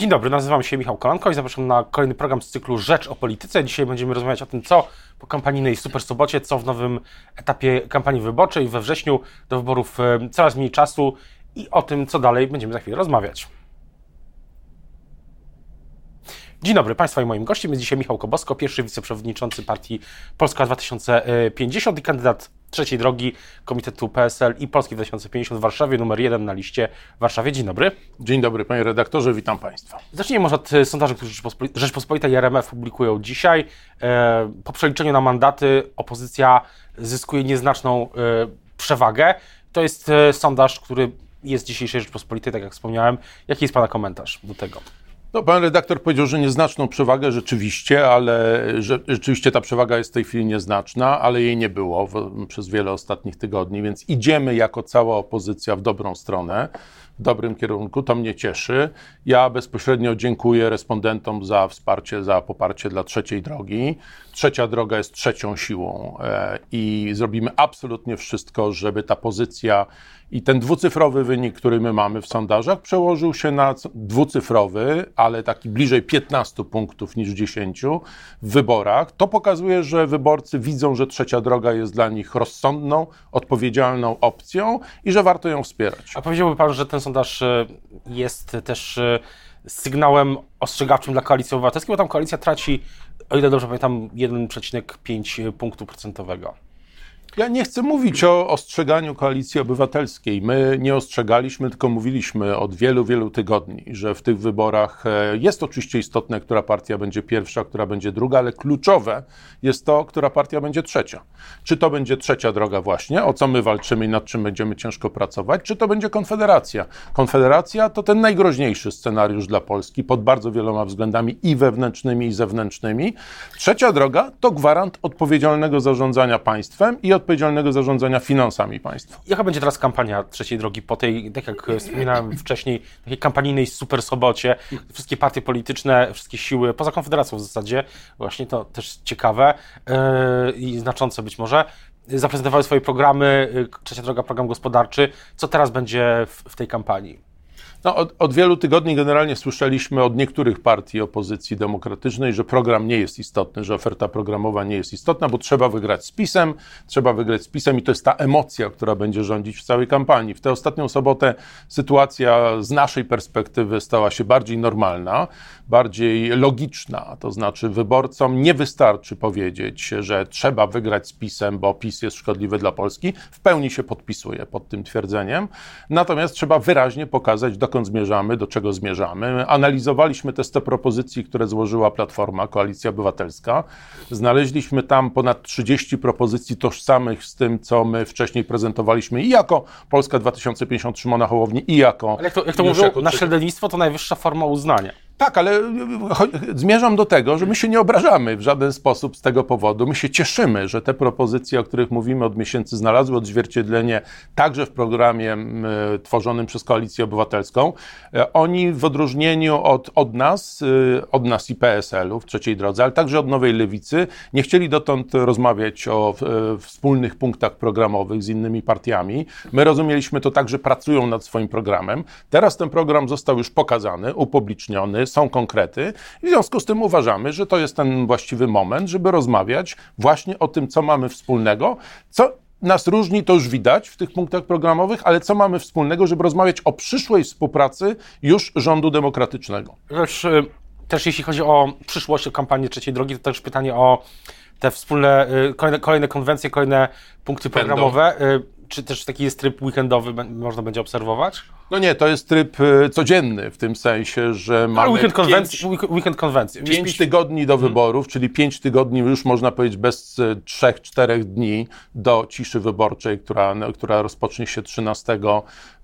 Dzień dobry, nazywam się Michał Kolanko i zapraszam na kolejny program z cyklu Rzecz o Polityce. Dzisiaj będziemy rozmawiać o tym, co po kampanijnej Super Sobocie, co w nowym etapie kampanii wyborczej. We wrześniu do wyborów e, coraz mniej czasu i o tym, co dalej będziemy za chwilę rozmawiać. Dzień dobry Państwa i moim gościem jest dzisiaj Michał Kobosko, pierwszy wiceprzewodniczący partii Polska 2050 i kandydat trzeciej drogi Komitetu PSL i Polski 2050 w Warszawie, numer jeden na liście w Warszawie. Dzień dobry. Dzień dobry panie redaktorze, witam Państwa. Zacznijmy może od e, sondaży, które Rzeczpospolita i RMF publikują dzisiaj. E, po przeliczeniu na mandaty opozycja zyskuje nieznaczną e, przewagę. To jest sondaż, który jest dzisiejszej Rzeczpospolitej, tak jak wspomniałem. Jaki jest Pana komentarz do tego? No, pan redaktor powiedział, że nieznaczną przewagę rzeczywiście, ale że, rzeczywiście ta przewaga jest w tej chwili nieznaczna, ale jej nie było w, przez wiele ostatnich tygodni, więc idziemy jako cała opozycja w dobrą stronę, dobrym kierunku. To mnie cieszy. Ja bezpośrednio dziękuję respondentom za wsparcie, za poparcie dla trzeciej drogi. Trzecia droga jest trzecią siłą e, i zrobimy absolutnie wszystko, żeby ta pozycja i ten dwucyfrowy wynik, który my mamy w sondażach, przełożył się na dwucyfrowy, ale taki bliżej 15 punktów niż 10 w wyborach. To pokazuje, że wyborcy widzą, że trzecia droga jest dla nich rozsądną, odpowiedzialną opcją i że warto ją wspierać. A powiedziałby Pan, że ten sondaż e, jest też e, sygnałem ostrzegawczym dla koalicji obywatelskiej, bo tam koalicja traci, o ile dobrze pamiętam, 1,5 punktu procentowego. Ja nie chcę mówić o ostrzeganiu koalicji obywatelskiej. My nie ostrzegaliśmy, tylko mówiliśmy od wielu, wielu tygodni, że w tych wyborach e, jest oczywiście istotne, która partia będzie pierwsza, która będzie druga, ale kluczowe jest to, która partia będzie trzecia. Czy to będzie trzecia droga właśnie, o co my walczymy i nad czym będziemy ciężko pracować, czy to będzie Konfederacja. Konfederacja to ten najgroźniejszy scenariusz dla Polski pod bardzo wieloma względami i wewnętrznymi, i zewnętrznymi. Trzecia droga to gwarant odpowiedzialnego zarządzania państwem i odpowiedzialnego zarządzania finansami państwa. Jaka będzie teraz kampania trzeciej drogi po tej, tak jak wspominałem wcześniej, takiej kampanijnej super sobocie? Wszystkie partie polityczne, wszystkie siły, poza Konfederacją w zasadzie, właśnie to też ciekawe yy, i znaczące być może, zaprezentowały swoje programy, yy, trzecia droga, program gospodarczy. Co teraz będzie w, w tej kampanii? No, od, od, wielu tygodni generalnie słyszeliśmy od niektórych partii opozycji demokratycznej, że program nie jest istotny, że oferta programowa nie jest istotna, bo trzeba wygrać z PiSem, trzeba wygrać z PiSem i to jest ta emocja, która będzie rządzić w całej kampanii. W tę ostatnią sobotę sytuacja z naszej perspektywy stała się bardziej normalna, bardziej logiczna, to znaczy wyborcom nie wystarczy powiedzieć, że trzeba wygrać z PiSem, bo PiS jest szkodliwy dla Polski. W pełni się podpisuje pod tym twierdzeniem. Natomiast trzeba wyraźnie pokazać, do dokąd zmierzamy, do czego zmierzamy. Analizowaliśmy te 100 propozycji, które złożyła Platforma, Koalicja Obywatelska. Znaleźliśmy tam ponad 30 propozycji tożsamych z tym, co my wcześniej prezentowaliśmy i jako Polska 2050 Szymona Hołowni, i jako... Ale jak to, jak to mówią, nasze lenistwo to najwyższa forma uznania. Tak, ale zmierzam do tego, że my się nie obrażamy w żaden sposób z tego powodu. My się cieszymy, że te propozycje, o których mówimy od miesięcy, znalazły odzwierciedlenie także w programie tworzonym przez Koalicję Obywatelską. E, oni w odróżnieniu od, od nas, y, od nas i PSL-u w trzeciej drodze, ale także od Nowej Lewicy, nie chcieli dotąd rozmawiać o wspólnych punktach programowych z innymi partiami. My rozumieliśmy to tak, że pracują nad swoim programem. Teraz ten program został już pokazany, upubliczniony, są konkrety. I w związku z tym uważamy, że to jest ten właściwy moment, żeby rozmawiać właśnie o tym, co mamy wspólnego, co nas różni, to już widać w tych punktach programowych, ale co mamy wspólnego, żeby rozmawiać o przyszłej współpracy już rządu demokratycznego? Też, y, też jeśli chodzi o przyszłość, o kampanię trzeciej drogi, to też pytanie o te wspólne, y, kolejne, kolejne konwencje, kolejne punkty programowe. Czy też taki jest tryb weekendowy, można będzie obserwować? No nie, to jest tryb y, codzienny w tym sensie, że mamy weekend konwencji, pięć, weekend konwencji. pięć tygodni do hmm. wyborów, czyli pięć tygodni już można powiedzieć bez y, trzech, czterech dni do ciszy wyborczej, która, która rozpocznie się 13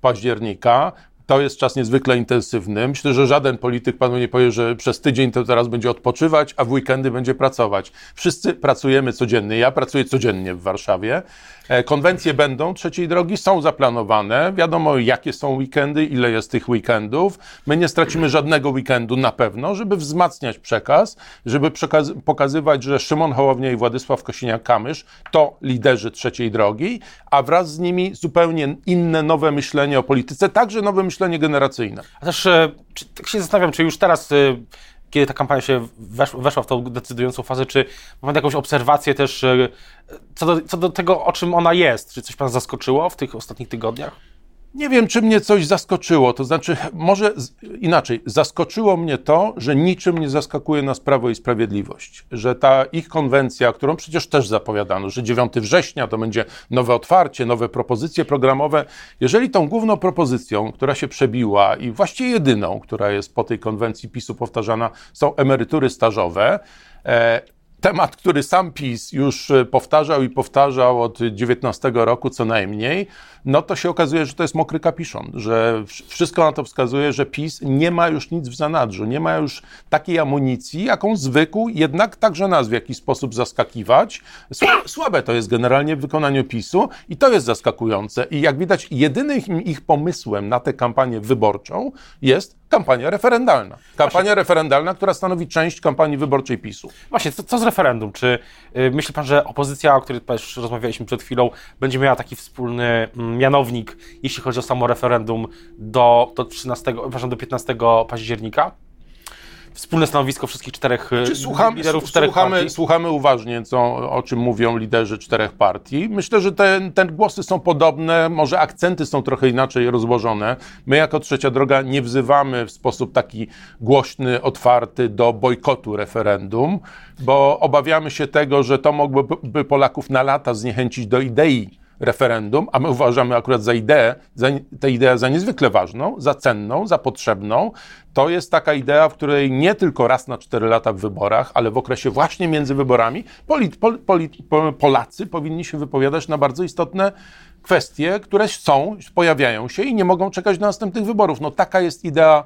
października. To jest czas niezwykle intensywny. Myślę, że żaden polityk panu nie powie, że przez tydzień to teraz będzie odpoczywać, a w weekendy będzie pracować. Wszyscy pracujemy codziennie. Ja pracuję codziennie w Warszawie. E, konwencje będą trzeciej drogi, są zaplanowane. Wiadomo, jakie są weekendy, ile jest tych weekendów. My nie stracimy żadnego weekendu na pewno, żeby wzmacniać przekaz, żeby przekaz pokazywać, że Szymon Hołownia i Władysław Kosiniak-Kamysz to liderzy trzeciej drogi, a wraz z nimi zupełnie inne, nowe myślenie o polityce, także nowe myślenie myślenie generacyjne. A też czy, tak się zastanawiam, czy już teraz kiedy ta kampania się weszła, weszła w tą decydującą fazę, czy ma Pan jakąś obserwację też co do, co do tego, o czym ona jest? Czy coś Pan zaskoczyło w tych ostatnich tygodniach? Nie wiem, czy mnie coś zaskoczyło. To znaczy, może inaczej, zaskoczyło mnie to, że niczym nie zaskakuje nas Prawo i Sprawiedliwość. Że ta ich konwencja, którą przecież też zapowiadano, że 9 września to będzie nowe otwarcie, nowe propozycje programowe. Jeżeli tą główną propozycją, która się przebiła i właściwie jedyną, która jest po tej konwencji PiSu powtarzana, są emerytury stażowe, e, temat, który sam PiS już e, powtarzał i powtarzał od 19 roku co najmniej, no to się okazuje, że to jest mokry kapiszon, że wszystko na to wskazuje, że PiS nie ma już nic w zanadrzu, nie ma już takiej amunicji, jaką zwykł jednak także nas w jakiś sposób zaskakiwać. Słabe to jest generalnie w wykonaniu PiSu i to jest zaskakujące. I jak widać, jedynym ich pomysłem na tę kampanię wyborczą jest kampania referendalna. Kampania Właśnie. referendalna, która stanowi część kampanii wyborczej PiSu. Właśnie, co, co z referendum? Czy y, myśli pan, że opozycja, o której już rozmawialiśmy przed chwilą, będzie miała taki wspólny mm, mianownik, jeśli chodzi o samo referendum do, do 13, przepraszam, do 15 października? Wspólne stanowisko wszystkich czterech Czy y, słuchamy, liderów czterech słuchamy, partii? Słuchamy uważnie, co, o czym mówią liderzy czterech partii. Myślę, że te, te głosy są podobne, może akcenty są trochę inaczej rozłożone. My jako Trzecia Droga nie wzywamy w sposób taki głośny, otwarty do bojkotu referendum, bo obawiamy się tego, że to mogłoby Polaków na lata zniechęcić do idei referendum, a my uważamy akurat za ideę, za, tę ideę za niezwykle ważną, za cenną, za potrzebną. To jest taka idea, w której nie tylko raz na cztery lata w wyborach, ale w okresie właśnie między wyborami polit, pol, polit, Polacy powinni się wypowiadać na bardzo istotne kwestie, które są, pojawiają się i nie mogą czekać do następnych wyborów. No taka jest idea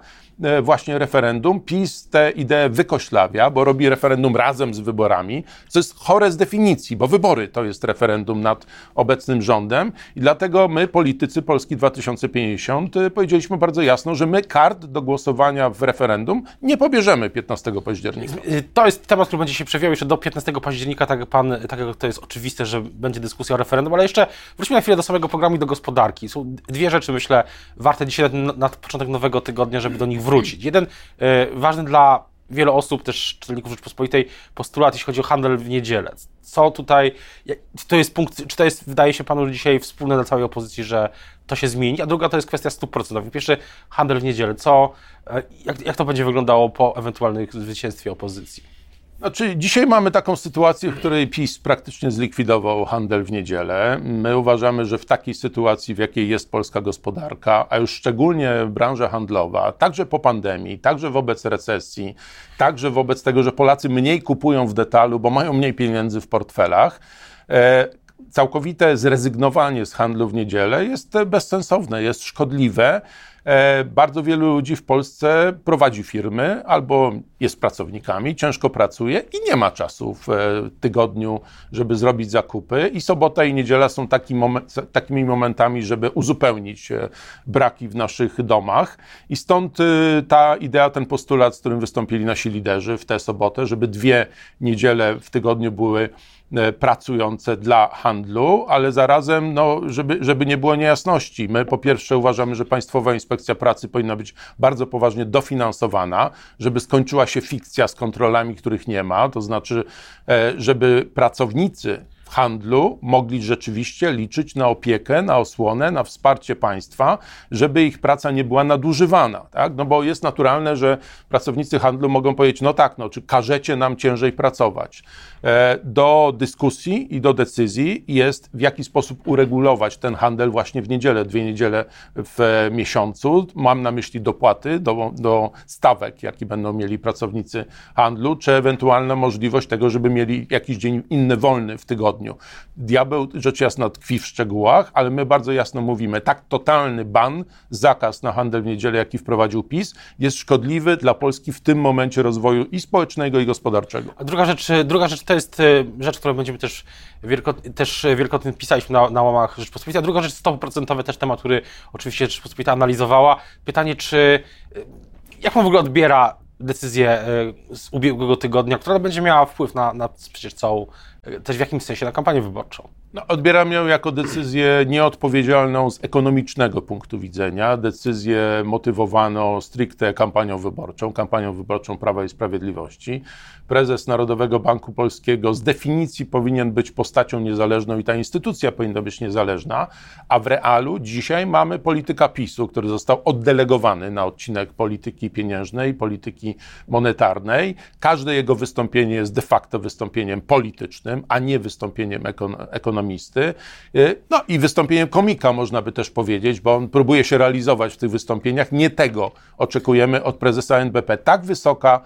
właśnie referendum. PiS tę ideę wykoślawia, bo robi referendum razem z wyborami, co jest chore z definicji, bo wybory to jest referendum nad obecnym rządem i dlatego my, politycy Polski 2050, e, powiedzieliśmy bardzo jasno, że my kart do głosowania w referendum nie pobierzemy 15 października. E, to jest temat, który będzie się przewijał jeszcze do 15 października, tak pan, tak jak to jest oczywiste, że będzie dyskusja o referendum, ale jeszcze wróćmy na chwilę do samego programu i do gospodarki. Są dwie rzeczy, myślę, warte dzisiaj na, na początek nowego tygodnia, żeby do nich wrócić. Jeden y, ważny dla wielu osób, też czytelników Rzeczpospolitej, postulat, jeśli chodzi o handel w niedzielę. Co tutaj, czy to jest punkt, czy to jest, wydaje się panu, dzisiaj wspólne dla całej opozycji, że to się zmieni, a druga to jest kwestia stóp procentowych. Pierwszy, handel w niedzielę. Co, e, jak, jak to będzie wyglądało po ewentualnym zwycięstwie opozycji? Znaczy, dzisiaj mamy taką sytuację, w której PiS praktycznie zlikwidował handel w niedzielę. My uważamy, że w takiej sytuacji, w jakiej jest polska gospodarka, a już szczególnie branża handlowa, także po pandemii, także wobec recesji, także wobec tego, że Polacy mniej kupują w detalu, bo mają mniej pieniędzy w portfelach, e, całkowite zrezygnowanie z handlu w niedzielę jest bezsensowne, jest szkodliwe. E, bardzo wielu ludzi w Polsce prowadzi firmy albo jest pracownikami, ciężko pracuje i nie ma czasu w e, tygodniu, żeby zrobić zakupy. I sobota i niedziela są taki moment, takimi momentami, żeby uzupełnić e, braki w naszych domach. I stąd ta idea, ten postulat, z którym wystąpili nasi liderzy w tę sobotę, żeby dwie niedziele w tygodniu były E, pracujące dla handlu, ale zarazem, no, żeby, żeby nie było niejasności. My po pierwsze uważamy, że Państwowa Inspekcja Pracy powinna być bardzo poważnie dofinansowana, żeby skończyła się fikcja z kontrolami, których nie ma, to znaczy, e, żeby pracownicy handlu mogli rzeczywiście liczyć na opiekę, na osłonę, na wsparcie państwa, żeby ich praca nie była nadużywana. Tak? No bo jest naturalne, że pracownicy handlu mogą powiedzieć, no tak, no, czy każecie nam ciężej pracować. E, do dyskusji i do decyzji jest w jaki sposób uregulować ten handel właśnie w niedzielę, dwie niedziele w miesiącu. Mam na myśli dopłaty do, do stawek, jakie będą mieli pracownicy handlu, czy ewentualna możliwość tego, żeby mieli jakiś dzień inny wolny w tygodniu. Diabeł rzecz jasna tkwi w szczegółach, ale my bardzo jasno mówimy, tak totalny ban, zakaz na handel w niedzielę, jaki wprowadził PiS, jest szkodliwy dla Polski w tym momencie rozwoju i społecznego, i gospodarczego. A druga rzecz, druga rzecz to jest e, rzecz, którą będziemy też, wielko, też wielokrotnie pisaliśmy na, na łamach Rzeczpospolitej. A druga rzecz, stopy procentowe, też temat, który oczywiście Rzeczpospolita analizowała. Pytanie, czy e, jak on w ogóle odbiera decyzję e, z ubiegłego tygodnia, która będzie miała wpływ na, na przecież całą, też w jakimś sensie na kampanię wyborczą? No, odbieram ją jako decyzję nieodpowiedzialną z ekonomicznego punktu widzenia, decyzję motywowaną stricte kampanią wyborczą, kampanią wyborczą Prawa i Sprawiedliwości. Prezes Narodowego Banku Polskiego z definicji powinien być postacią niezależną i ta instytucja powinna być niezależna, a w realu dzisiaj mamy polityka PiSu, który został oddelegowany na odcinek polityki pieniężnej, polityki monetarnej. Każde jego wystąpienie jest de facto wystąpieniem politycznym, a nie wystąpieniem ekonomisty. Y, no i wystąpieniem komika można by też powiedzieć, bo on próbuje się realizować w tych wystąpieniach. Nie tego oczekujemy od prezesa NBP. Tak wysoka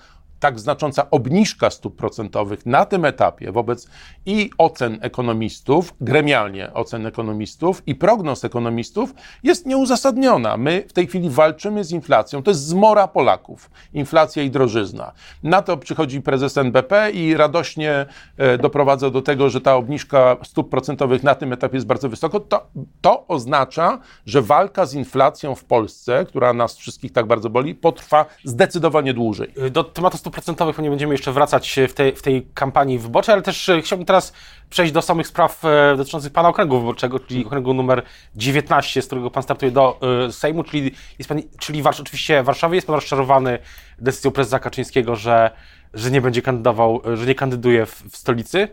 tak znacząca obniżka stóp procentowych na tym etapie wobec i ocen ekonomistów, gremialnie ocen ekonomistów i prognoz ekonomistów jest nieuzasadniona. My w tej chwili walczymy z inflacją. To jest zmora Polaków. Inflacja i drożyzna. Na to przychodzi prezes NBP i radośnie e, doprowadza do tego, że ta obniżka stóp procentowych na tym etapie jest bardzo wysoka. To, to oznacza, że walka z inflacją w Polsce, która nas wszystkich tak bardzo boli, potrwa zdecydowanie dłużej. Do tematu stóp procentowych nie będziemy jeszcze wracać w tej, w tej kampanii wyborczej, ale też e, chciałbym teraz przejść do samych spraw e, dotyczących Pana okręgu wyborczego, czyli okręgu numer 19, z którego Pan startuje do e, Sejmu, czyli, jest pan, czyli oczywiście Warszawy. Jest Pan rozczarowany decyzją prezesa Kaczyńskiego, że, że nie będzie kandydował, że nie kandyduje w, w stolicy?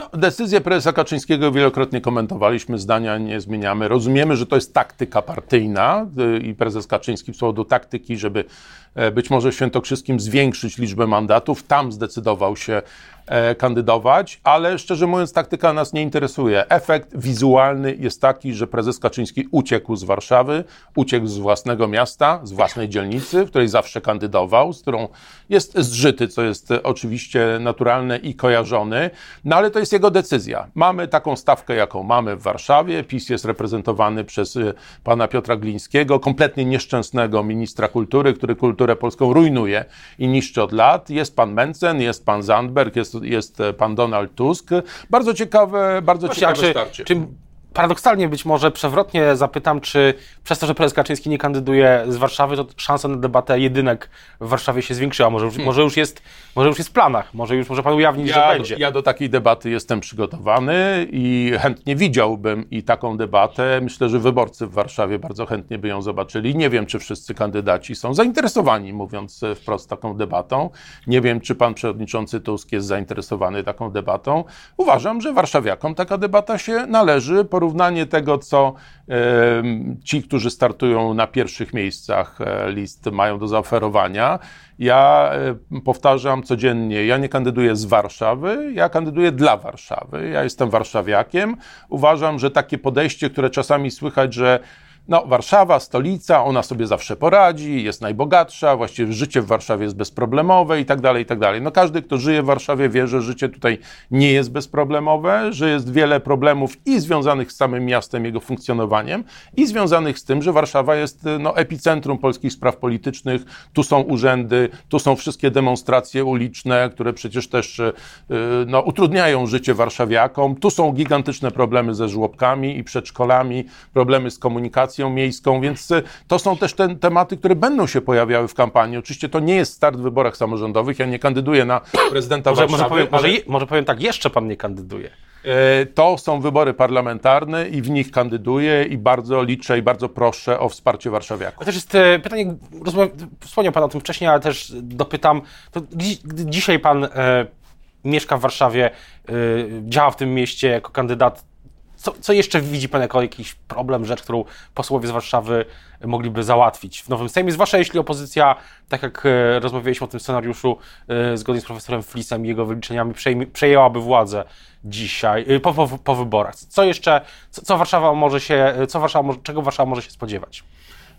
No, decyzję prezesa Kaczyńskiego wielokrotnie komentowaliśmy, zdania nie zmieniamy. Rozumiemy, że to jest taktyka partyjna y, i prezes Kaczyński wsłał do taktyki, żeby e, być może w Świętokrzyskim zwiększyć liczbę mandatów. Tam zdecydował się kandydować, ale szczerze mówiąc, taktyka nas nie interesuje. Efekt wizualny jest taki, że prezes Kaczyński uciekł z Warszawy, uciekł z własnego miasta, z własnej dzielnicy, w której zawsze kandydował, z którą jest zżyty, co jest oczywiście naturalne i kojarzony, no ale to jest jego decyzja. Mamy taką stawkę, jaką mamy w Warszawie. PiS jest reprezentowany przez y, pana Piotra Glińskiego, kompletnie nieszczęsnego ministra kultury, który kulturę polską rujnuje i niszczy od lat. Jest pan Mencen, jest pan Zandberg, jest jest e, pan Donald Tusk. Bardzo ciekawe, bardzo Właśnie, ciekawe czy, starcie. Czy paradoksalnie być może przewrotnie zapytam, czy przez to, że prezes Kaczyński nie kandyduje z Warszawy, to szansa na debatę jedynek w Warszawie się zwiększyła. Może, hmm. może, już, jest, może już jest w planach, może już może pan ujawnić, ja, że będzie. Ja do takiej debaty jestem przygotowany i chętnie widziałbym i taką debatę. Myślę, że wyborcy w Warszawie bardzo chętnie by ją zobaczyli. Nie wiem, czy wszyscy kandydaci są zainteresowani, mówiąc wprost, taką debatą. Nie wiem, czy pan przewodniczący Tusk jest zainteresowany taką debatą. Uważam, że warszawiakom taka debata się należy porównanie tego, co ci, którzy startują na pierwszych miejscach e, list, mają do zaoferowania. Ja e, powtarzam codziennie, ja nie kandyduję z Warszawy, ja kandyduję dla Warszawy. Ja jestem warszawiakiem. Uważam, że takie podejście, które czasami słychać, że no, Warszawa, stolica, ona sobie zawsze poradzi, jest najbogatsza, właściwie życie w Warszawie jest bezproblemowe i tak dalej, i tak dalej. No, każdy, kto żyje w Warszawie, wie, że życie tutaj nie jest bezproblemowe, że jest wiele problemów i związanych z samym miastem, jego funkcjonowaniem, i związanych z tym, że Warszawa jest no, epicentrum polskich spraw politycznych. Tu są urzędy, tu są wszystkie demonstracje uliczne, które przecież też y, no, utrudniają życie warszawiakom. Tu są gigantyczne problemy ze żłobkami i przedszkolami, problemy z komunikacją miejską, więc e, to są też te tematy, które będą się pojawiały w kampanii. Oczywiście to nie jest start w wyborach samorządowych, ja nie kandyduję na prezydenta może, Warszawy. Może powiem, ale... może, może powiem tak, jeszcze pan nie kandyduje. E, to są wybory parlamentarne i w nich kandyduję i bardzo liczę i bardzo proszę o wsparcie warszawiaków. To też jest e, pytanie, wspomniał Pan o tym wcześniej, ale też dopytam, dzisiaj Pan e, mieszka w Warszawie, e, działa w tym mieście jako kandydat co, co jeszcze widzi Pan jako jakiś problem, rzecz, którą posłowie z Warszawy mogliby załatwić w nowym Sejmie? Zwłaszcza jeśli opozycja, tak jak e, rozmawialiśmy o tym scenariuszu, e, zgodnie z profesorem Flisem i jego wyliczeniami, przejęłaby władzę dzisiaj, e, po, po, po wyborach. Co jeszcze, co, co Warszawa może się, co Warszawa, czego Warszawa może się spodziewać?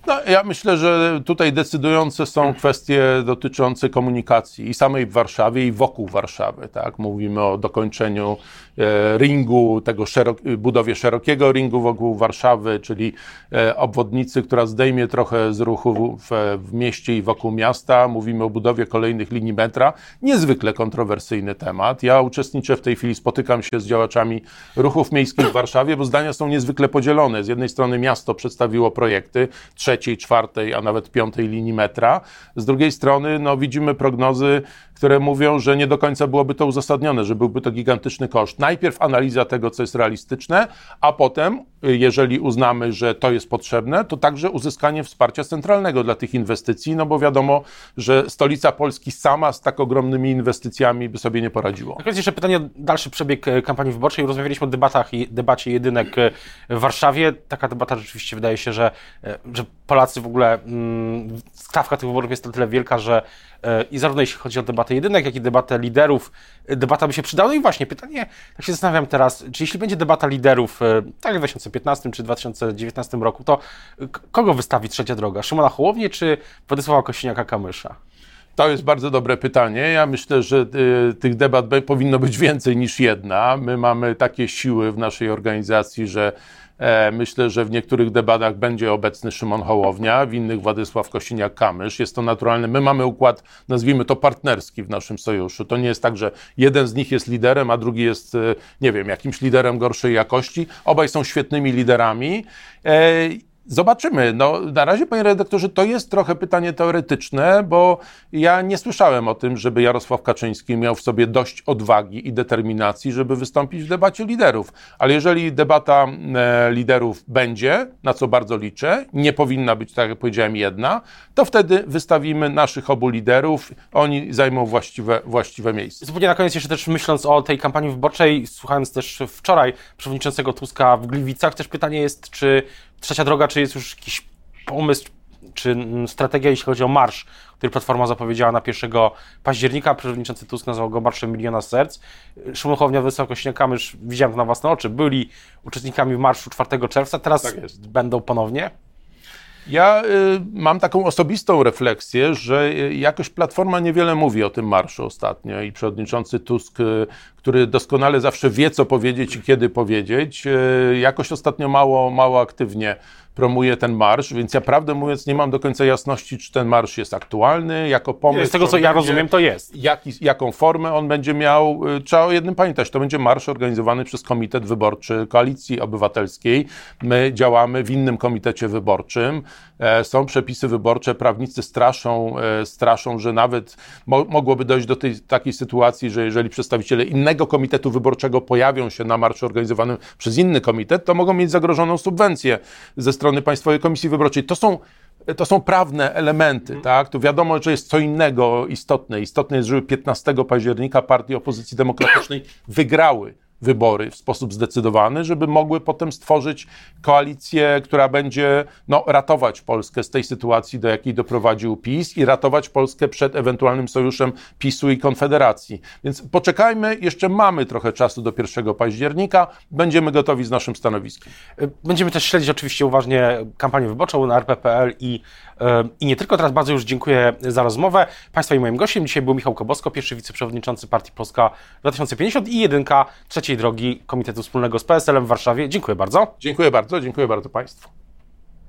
No, ja myślę, że tutaj decydujące są kwestie dotyczące komunikacji i samej w Warszawie, i wokół Warszawy. Tak? Mówimy o dokończeniu e, ringu, tego szerok, budowie szerokiego ringu wokół Warszawy, czyli e, obwodnicy, która zdejmie trochę z ruchu w, w mieście i wokół miasta. Mówimy o budowie kolejnych linii metra. Niezwykle kontrowersyjny temat. Ja uczestniczę w tej chwili, spotykam się z działaczami ruchów miejskich w Warszawie, bo zdania są niezwykle podzielone. Z jednej strony miasto przedstawiło projekty, trzeciej, czwartej, a nawet piątej linii metra. Z drugiej strony no, widzimy prognozy, które mówią, że nie do końca byłoby to uzasadnione, że byłby to gigantyczny koszt. Najpierw analiza tego, co jest realistyczne, a potem, jeżeli uznamy, że to jest potrzebne, to także uzyskanie wsparcia centralnego dla tych inwestycji, no bo wiadomo, że stolica Polski sama z tak ogromnymi inwestycjami by sobie nie poradziła. jest jeszcze pytanie o dalszy przebieg e, kampanii wyborczej. Rozmawialiśmy o debatach i debacie jedynek e, w Warszawie. Taka debata rzeczywiście wydaje się, że, e, że Polacy w ogóle, mm, stawka tych wyborów jest na tyle wielka, że i zarówno jeśli chodzi o debatę jedynek, jak i debatę liderów, debata by się przydała. No i właśnie pytanie, tak się zastanawiam teraz, czy jeśli będzie debata liderów, tak jak w 2015 czy 2019 roku, to kogo wystawi trzecia droga? Szymona Hołownię czy Władysława Kośniaka-Kamysza? To jest bardzo dobre pytanie. Ja myślę, że y, tych debat powinno być więcej niż jedna. My mamy takie siły w naszej organizacji, że e, Myślę, że w niektórych debatach będzie obecny Szymon Hołownia, w innych Władysław Kosiniak-Kamysz. Jest to naturalne. My mamy układ, nazwijmy to partnerski w naszym sojuszu. To nie jest tak, że jeden z nich jest liderem, a drugi jest, e, nie wiem, jakimś liderem gorszej jakości. Obaj są świetnymi liderami. Zobaczymy. No, na razie, panie redaktorze, to jest trochę pytanie teoretyczne, bo ja nie słyszałem o tym, żeby Jarosław Kaczyński miał w sobie dość odwagi i determinacji, żeby wystąpić w debacie liderów. Ale jeżeli debata e, liderów będzie, na co bardzo liczę, nie powinna być, tak jak powiedziałem, jedna, to wtedy wystawimy naszych obu liderów, oni zajmą właściwe, właściwe miejsce. Zupełnie na koniec jeszcze też myśląc o tej kampanii wyborczej, słuchając też wczoraj przewodniczącego Tuska w Gliwicach, też pytanie jest, czy trzecia droga, czy jest już jakiś pomysł, czy strategia, jeśli chodzi o marsz, który Platforma zapowiedziała na 1 października. Przewodniczący Tusk nazwał go Marszem Miliona Serc. Szymon Hołownia, Wysokośniakamysz, widziałem to na własne oczy, byli uczestnikami marszu 4 czerwca, teraz tak będą ponownie. Ja y, mam taką osobistą refleksję, że y, jakoś Platforma niewiele mówi o tym marszu ostatnio i przewodniczący Tusk, y, który doskonale zawsze wie, co powiedzieć i kiedy powiedzieć, y, jakoś ostatnio mało, mało aktywnie promuje ten marsz, więc ja prawdę mówiąc nie mam do końca jasności, czy ten marsz jest aktualny, jako pomysł. Z tego, co ja rozumiem, to jest. Jaki, jaką formę on będzie miał. Y, trzeba o jednym pamiętać, to będzie marsz organizowany przez Komitet Wyborczy Koalicji Obywatelskiej. My działamy w innym komitecie wyborczym. E, są przepisy wyborcze, prawnicy straszą, e, straszą że nawet mo mogłoby dojść do tej takiej sytuacji, że jeżeli przedstawiciele innego komitetu wyborczego pojawią się na marszu organizowanym przez inny komitet, to mogą mieć zagrożoną subwencję ze strony Państwowej Komisji Wyborczej. To są to są prawne elementy, mhm. tak? Tu wiadomo, że jest co innego istotne. Istotne jest, żeby 15 października partie opozycji demokratycznej wygrały wybory w sposób zdecydowany, żeby mogły potem stworzyć koalicję, która będzie no, ratować Polskę z tej sytuacji, do jakiej doprowadził PiS i ratować Polskę przed ewentualnym sojuszem PiSu i Konfederacji. Więc poczekajmy, jeszcze mamy trochę czasu do 1 października, będziemy gotowi z naszym stanowiskiem. Będziemy też śledzić oczywiście uważnie kampanię wyborczą na RPPL i, i nie tylko. Teraz bardzo już dziękuję za rozmowę. Państwa i moim gościem dzisiaj był Michał Kobosko, pierwszy wiceprzewodniczący Partii Polska 2050 i jedynka trzeciej drogi Komitetu Wspólnego z PSL-em w Warszawie. Dziękuję bardzo. Dziękuję bardzo, dziękuję bardzo Państwu.